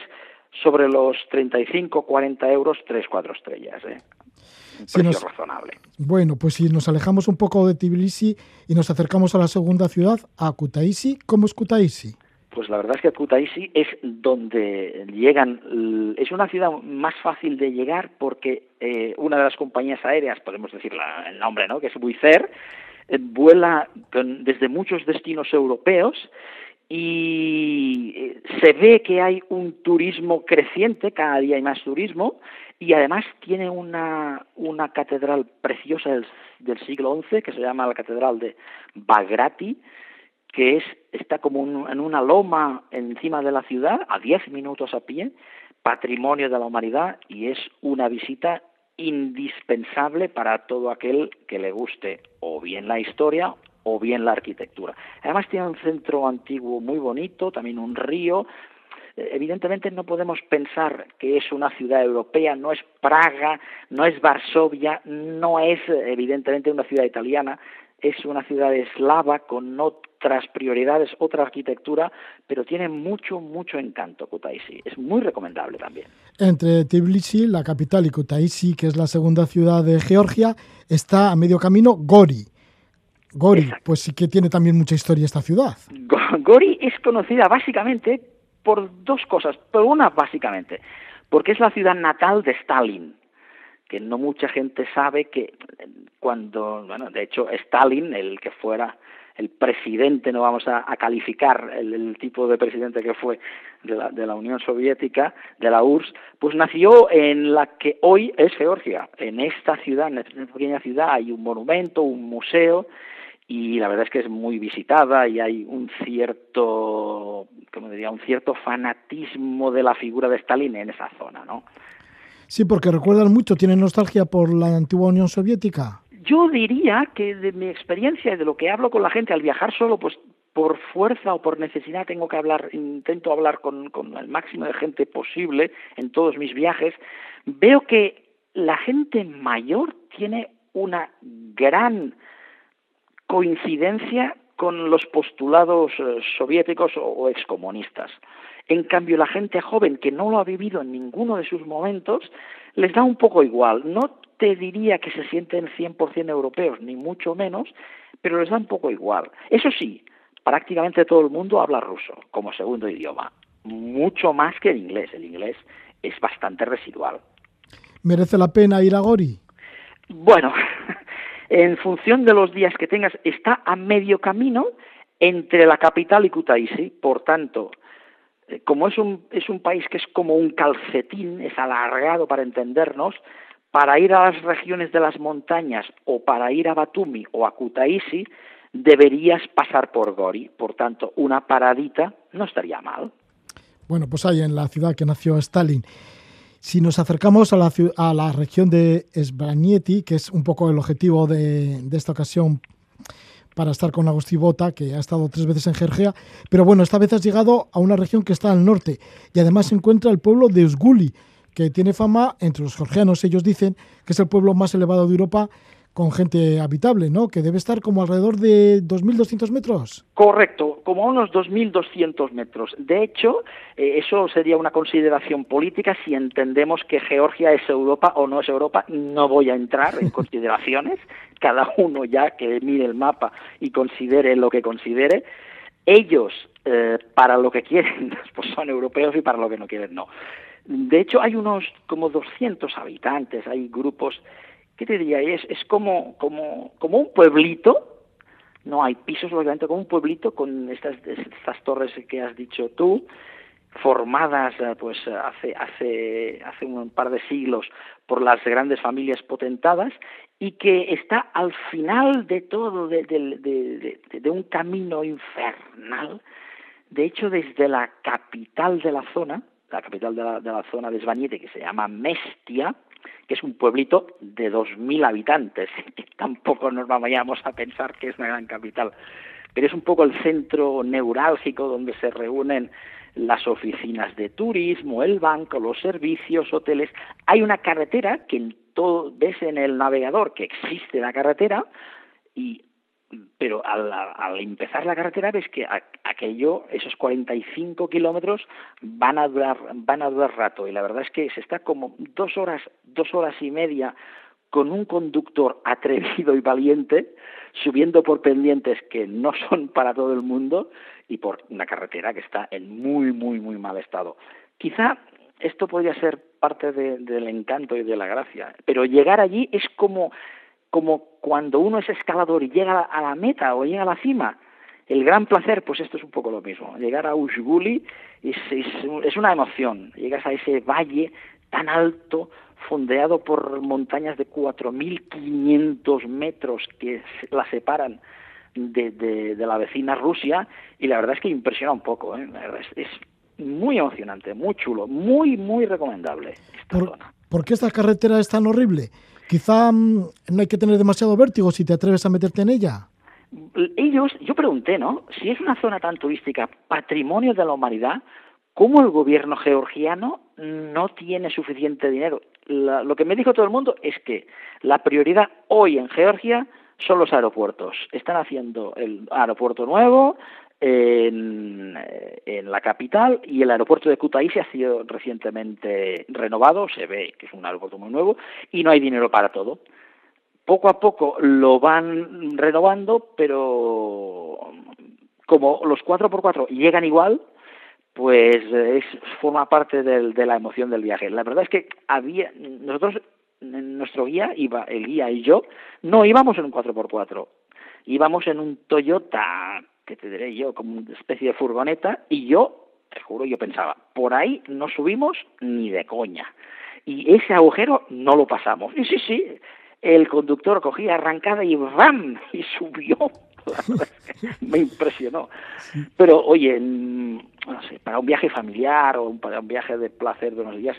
sobre los 35, 40 euros, 3, 4 estrellas. ¿eh? razonable. Bueno, pues si nos alejamos un poco de Tbilisi y nos acercamos a la segunda ciudad, a Kutaisi, ¿cómo es Kutaisi? Pues la verdad es que Kutaisi es donde llegan, es una ciudad más fácil de llegar porque eh, una de las compañías aéreas, podemos decir el nombre, ¿no? que es Buicer, eh, vuela desde muchos destinos europeos y eh, se ve que hay un turismo creciente, cada día hay más turismo, y además tiene una, una catedral preciosa del, siglo XI que se llama la Catedral de Bagrati, que es, está como en una loma encima de la ciudad, a 10 minutos a pie, patrimonio de la humanidad y es una visita indispensable para todo aquel que le guste o bien la historia o bien la arquitectura. Además tiene un centro antiguo muy bonito, también un río, evidentemente no podemos pensar que es una ciudad europea, no es Praga, no es Varsovia, no es evidentemente una ciudad italiana, es una ciudad eslava con otras prioridades, otra arquitectura, pero tiene mucho, mucho encanto Kutaisi. Es muy recomendable también. Entre Tbilisi, la capital, y Kutaisi, que es la segunda ciudad de Georgia, está a medio camino Gori. Gori, pues sí que tiene también mucha historia esta ciudad. Gori es conocida básicamente por dos cosas, pero una básicamente, porque es la ciudad natal de Stalin, que no mucha gente sabe que cuando, bueno, de hecho Stalin, el que fuera el presidente, no vamos a, calificar el, tipo de presidente que fue de la, de la Unión Soviética, de la URSS, pues nació en la que hoy es Georgia. En esta ciudad, en esta pequeña ciudad, hay un monumento, un museo, y la verdad es que es muy visitada y hay un cierto, como diría, un cierto fanatismo de la figura de Stalin en esa zona, ¿no? Sí, porque recuerdan mucho, tienen nostalgia por la antigua Unión Soviética. Yo diría que de mi experiencia y de lo que hablo con la gente al viajar solo, pues por fuerza o por necesidad tengo que hablar, intento hablar con, con el máximo de gente posible en todos mis viajes, veo que la gente mayor tiene una gran coincidencia con los postulados eh, soviéticos o, excomunistas. En cambio, la gente joven que no lo ha vivido en ninguno de sus momentos, les da un poco igual. No te diría que se sienten 100% europeos, ni mucho menos, pero les da un poco igual. Eso sí, prácticamente todo el mundo habla ruso como segundo idioma, mucho más que el inglés. El inglés es bastante residual. ¿Merece la pena ir a Gori? Bueno, en función de los días que tengas, está a medio camino entre la capital y Kutaisi. Por tanto, eh, como es un, es un país que es como un calcetín, es alargado para entendernos, para ir a las regiones de las montañas o para ir a Batumi o a Kutaisi, deberías pasar por Gori. Por tanto, una paradita no estaría mal. Bueno, pues ahí en la ciudad que nació Stalin. Si nos acercamos a la, a la región de Sbranieti, que es un poco el objetivo de, esta ocasión para estar con Agustí Bota, que ha estado tres veces en Georgia, pero bueno, esta vez has llegado a una región que está al norte y además se encuentra el pueblo de Usguli, que tiene fama entre los georgianos, ellos dicen que es el pueblo más elevado de Europa con gente habitable, ¿no? Que debe estar como alrededor de 2.200 metros. Correcto, como unos 2.200 metros. De hecho, eh, eso sería una consideración política si entendemos que Georgia es Europa o no es Europa. No voy a entrar en consideraciones, cada uno ya que mire el mapa y considere lo que considere. Ellos, eh, para lo que quieren, pues son europeos y para lo que no quieren, no. De hecho, hay unos como 200 habitantes, hay grupos ¿qué te diría? Es, es como, como, como un pueblito, no hay pisos, obviamente, como un pueblito con estas, estas torres que has dicho tú, formadas eh, pues hace, hace, hace un par de siglos por las grandes familias potentadas y que está al final de todo, de, de, de, un camino infernal. De hecho, desde la capital de la zona, la capital de la, de la zona de Svaniete, que se llama Mestia, que es un pueblito de 2.000 habitantes, que tampoco nos vayamos a pensar que es una gran capital, pero es un poco el centro neurálgico donde se reúnen las oficinas de turismo, el banco, los servicios, hoteles. Hay una carretera que todo ves en el navegador que existe la carretera y pero al, empezar la carretera ves que aquello, esos 45 kilómetros van a durar, van a durar rato y la verdad es que se está como dos horas, dos horas y media con un conductor atrevido y valiente subiendo por pendientes que no son para todo el mundo y por una carretera que está en muy, muy, muy mal estado. Quizá esto podría ser parte del encanto y de la gracia, pero llegar allí es como como cuando uno es escalador y llega a la meta o llega a la cima, el gran placer, pues esto es un poco lo mismo. Llegar a Ushguli es, es, una emoción. Llegas a ese valle tan alto, fondeado por montañas de 4.500 metros que la separan de, de, la vecina Rusia, y la verdad es que impresiona un poco. ¿eh? es, muy emocionante, muy chulo, muy, muy recomendable esta ¿Por, ¿Por qué esta carretera es tan horrible? Quizá mm, no hay que tener demasiado vértigo si te atreves a meterte en ella. Ellos, yo pregunté, ¿no? Si es una zona tan turística, patrimonio de la humanidad, ¿cómo el gobierno georgiano no tiene suficiente dinero? lo que me dijo todo el mundo es que la prioridad hoy en Georgia son los aeropuertos. Están haciendo el aeropuerto nuevo, en, la capital y el aeropuerto de Kutaisi ha sido recientemente renovado, se ve que es un aeropuerto muy nuevo y no hay dinero para todo. Poco a poco lo van renovando, pero como los 4x4 llegan igual, pues es, forma parte del, de la emoción del viaje. La verdad es que había nosotros nuestro guía iba el guía y yo no íbamos en un 4x4 íbamos en un Toyota que te diré yo, como una especie de furgoneta, y yo, te juro, yo pensaba, por ahí no subimos ni de coña. Y ese agujero no lo pasamos. Y sí, sí, el conductor cogía arrancada y ¡ram! y subió. me impresionó. Pero oye, no sé, para un viaje familiar o para un viaje de placer de unos días,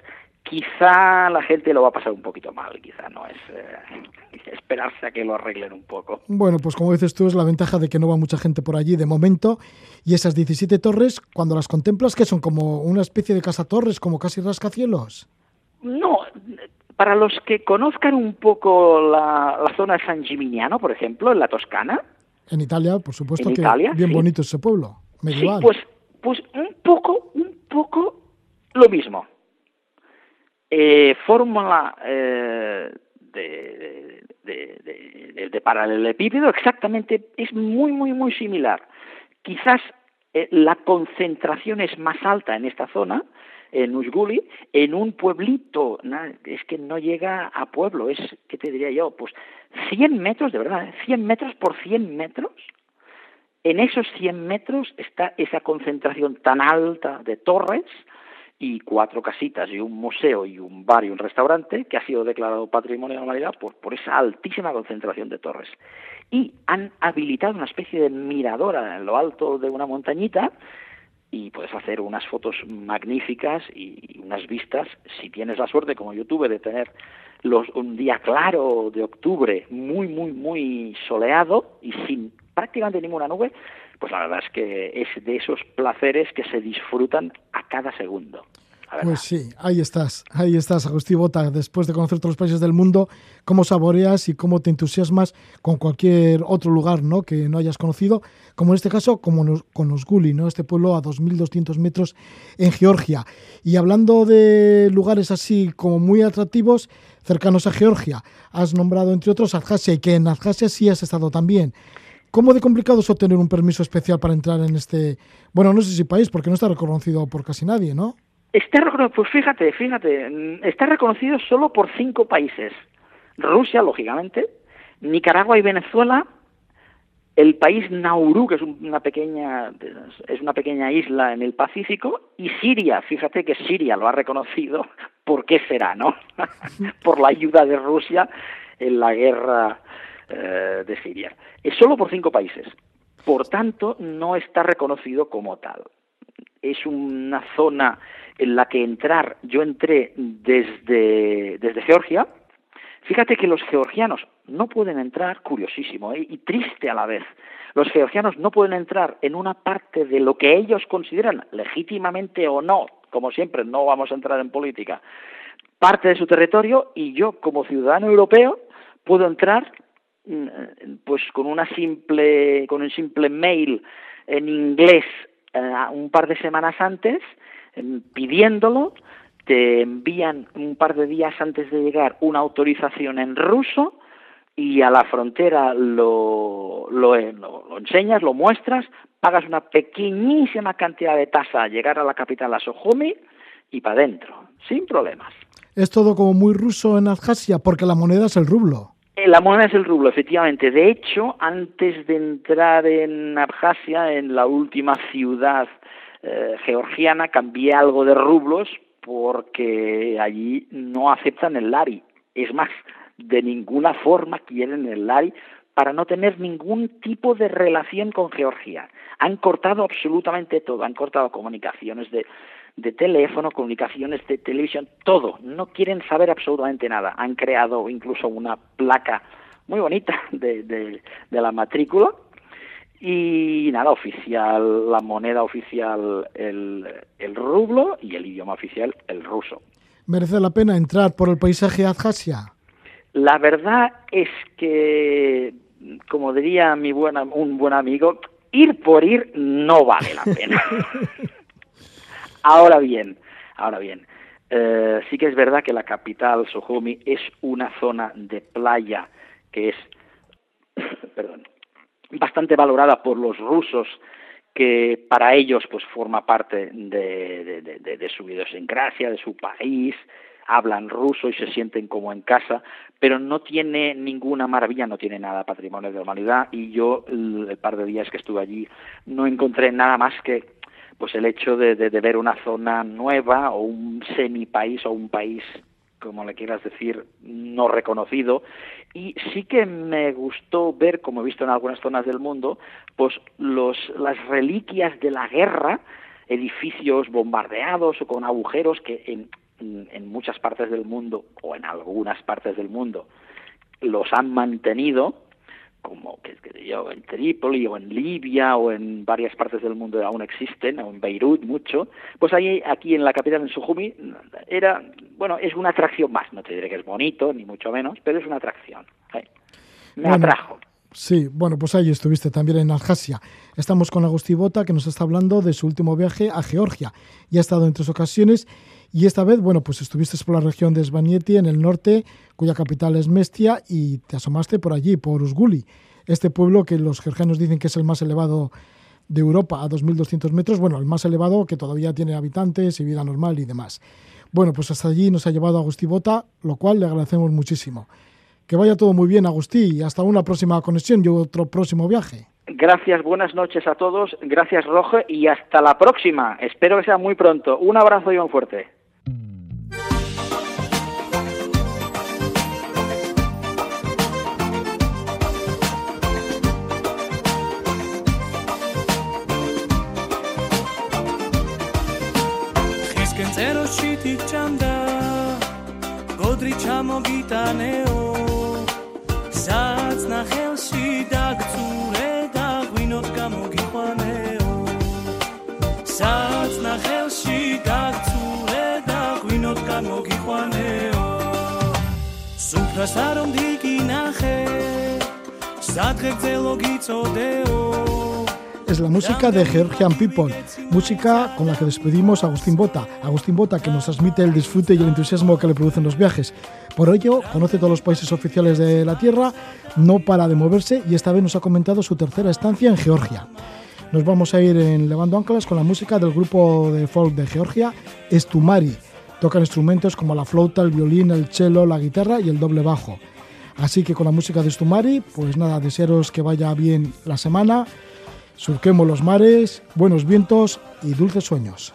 quizá la gente lo va a pasar un poquito mal, quizá no es eh, esperarse a que lo arreglen un poco. Bueno, pues como dices tú, es la ventaja de que no va mucha gente por allí de momento y esas 17 torres, cuando las contemplas, que son como una especie de casa torres, como casi rascacielos. No, para los que conozcan un poco la, zona de San Gimignano, por ejemplo, en la Toscana. En Italia, por supuesto, que bien bonito ese pueblo, medieval. Sí, pues, pues un poco, un poco lo mismo eh, fórmula eh, de, de, de, paralelepípedo exactamente es muy, muy, muy similar. Quizás eh, la concentración es más alta en esta zona, en Usguli, en un pueblito, es que no llega a pueblo, es, ¿qué te diría yo? Pues 100 metros, de verdad, 100 ¿eh? metros por 100 metros. En esos 100 metros está esa concentración tan alta de torres, y cuatro casitas y un museo y un bar y un restaurante que ha sido declarado Patrimonio de la Humanidad por, por esa altísima concentración de torres. Y han habilitado una especie de miradora en lo alto de una montañita y puedes hacer unas fotos magníficas y unas vistas, si tienes la suerte, como yo tuve, de tener los, un día claro de octubre, muy, muy, muy soleado y sin prácticamente ninguna nube, pues la verdad es que es de esos placeres que se disfrutan a cada segundo. Pues sí, ahí estás, ahí estás, Agustín Bota. Después de conocer todos los países del mundo, cómo saboreas y cómo te entusiasmas con cualquier otro lugar ¿no? que no hayas conocido, como en este caso como con Osguli, ¿no? este pueblo a 2.200 metros en Georgia. Y hablando de lugares así como muy atractivos, cercanos a Georgia, has nombrado entre otros Abjasia y que en Abjasia sí has estado también. ¿Cómo de complicado es obtener un permiso especial para entrar en este, bueno, no sé si país, porque no está reconocido por casi nadie, ¿no? Está reconocido, pues fíjate, fíjate, está reconocido solo por cinco países. Rusia, lógicamente, Nicaragua y Venezuela, el país Nauru, que es una pequeña es una pequeña isla en el Pacífico, y Siria, fíjate que Siria lo ha reconocido, ¿por qué será, no? por la ayuda de Rusia en la guerra eh, de Siria. Es solo por cinco países. Por tanto, no está reconocido como tal. Es una zona en la que entrar, yo entré desde, desde Georgia, fíjate que los georgianos no pueden entrar, curiosísimo ¿eh? y triste a la vez, los georgianos no pueden entrar en una parte de lo que ellos consideran legítimamente o no, como siempre, no vamos a entrar en política, parte de su territorio y yo como ciudadano europeo puedo entrar pues con una simple con un simple mail en inglés eh, un par de semanas antes pidiéndolo, te envían un par de días antes de llegar una autorización en ruso y a la frontera lo, lo, enseñas, lo muestras, pagas una pequeñísima cantidad de tasa a llegar a la capital, a Sohumi, y para adentro, sin problemas. Es todo como muy ruso en Abjasia, porque la moneda es el rublo. La moneda es el rublo, efectivamente. De hecho, antes de entrar en Abjasia, en la última ciudad eh, georgiana, cambié algo de rublos porque allí no aceptan el lari. Es más, de ninguna forma quieren el lari para no tener ningún tipo de relación con Georgia. Han cortado absolutamente todo, han cortado comunicaciones de, de teléfono, comunicaciones de televisión, todo. No quieren saber absolutamente nada. Han creado incluso una placa muy bonita de, de, de la matrícula y nada, oficial, la moneda oficial el, el rublo y el idioma oficial el ruso. ¿Merece la pena entrar por el paisaje Abjasia? La verdad es que, como diría mi buena, un buen amigo, ir por ir no vale la pena. ahora bien, ahora bien, eh, sí que es verdad que la capital, Sohomi, es una zona de playa que es, perdón, bastante valorada por los rusos que para ellos pues forma parte de, su idiosincrasia, de su país, hablan ruso y se sienten como en casa, pero no tiene ninguna maravilla, no tiene nada patrimonio de humanidad y yo el par de días que estuve allí no encontré nada más que pues el hecho de, ver una zona nueva o un semi país o un país como le quieras decir, no reconocido. Y sí que me gustó ver, como he visto en algunas zonas del mundo, pues los, las reliquias de la guerra, edificios bombardeados o con agujeros que en, en muchas partes del mundo, o en algunas partes del mundo, los han mantenido como que, yo, en Trípoli o en Libia o en varias partes del mundo aún existen, o en Beirut mucho, pues ahí, aquí en la capital, en Sujumi, era, bueno, es una atracción más, no te diré que es bonito, ni mucho menos, pero es una atracción. Me atrajo. Sí, bueno, pues ahí estuviste también en Aljasia. Estamos con Agustí Bota, que nos está hablando de su último viaje a Georgia. Y ha estado en tres ocasiones y esta vez, bueno, pues estuviste por la región de Svanieti, en el norte, cuya capital es Mestia, y te asomaste por allí, por Usguli, este pueblo que los georgianos dicen que es el más elevado de Europa, a 2.200 metros, bueno, el más elevado que todavía tiene habitantes y vida normal y demás. Bueno, pues hasta allí nos ha llevado Agustí Bota, lo cual le agradecemos muchísimo. Que vaya todo muy bien, Agustí, y hasta una próxima conexión y otro próximo viaje. Gracias, buenas noches a todos, gracias Roge y hasta la próxima. Espero que sea muy pronto. Un abrazo y un fuerte. კოშში თიჭამდა გოდრი ჩამოგიტანეო საწნა ხელში დაგწურე და ღვინოთ გამოგიყვანეო. საწნა ხელში დაგწურე და ღვინოთ გამოგიყვანეო. სუფრას არ მომდიგინახე სადღეგრძელო გიწოდეო es la música de Georgian People, música con la que despedimos a Agustín Bota. Agustín Bota que nos transmite el disfrute y el entusiasmo que le producen los viajes. Por ello, conoce todos los países oficiales de la Tierra, no para de moverse y esta vez nos ha comentado su tercera estancia en Georgia. Nos vamos a ir en Levando Anclas con la música del grupo de folk de Georgia, Estumari. Tocan instrumentos como la flauta, el violín, el cello, la guitarra y el doble bajo. Así que con la música de Estumari, pues nada, desearos que vaya bien la semana Surquemos los mares, buenos vientos y dulces sueños.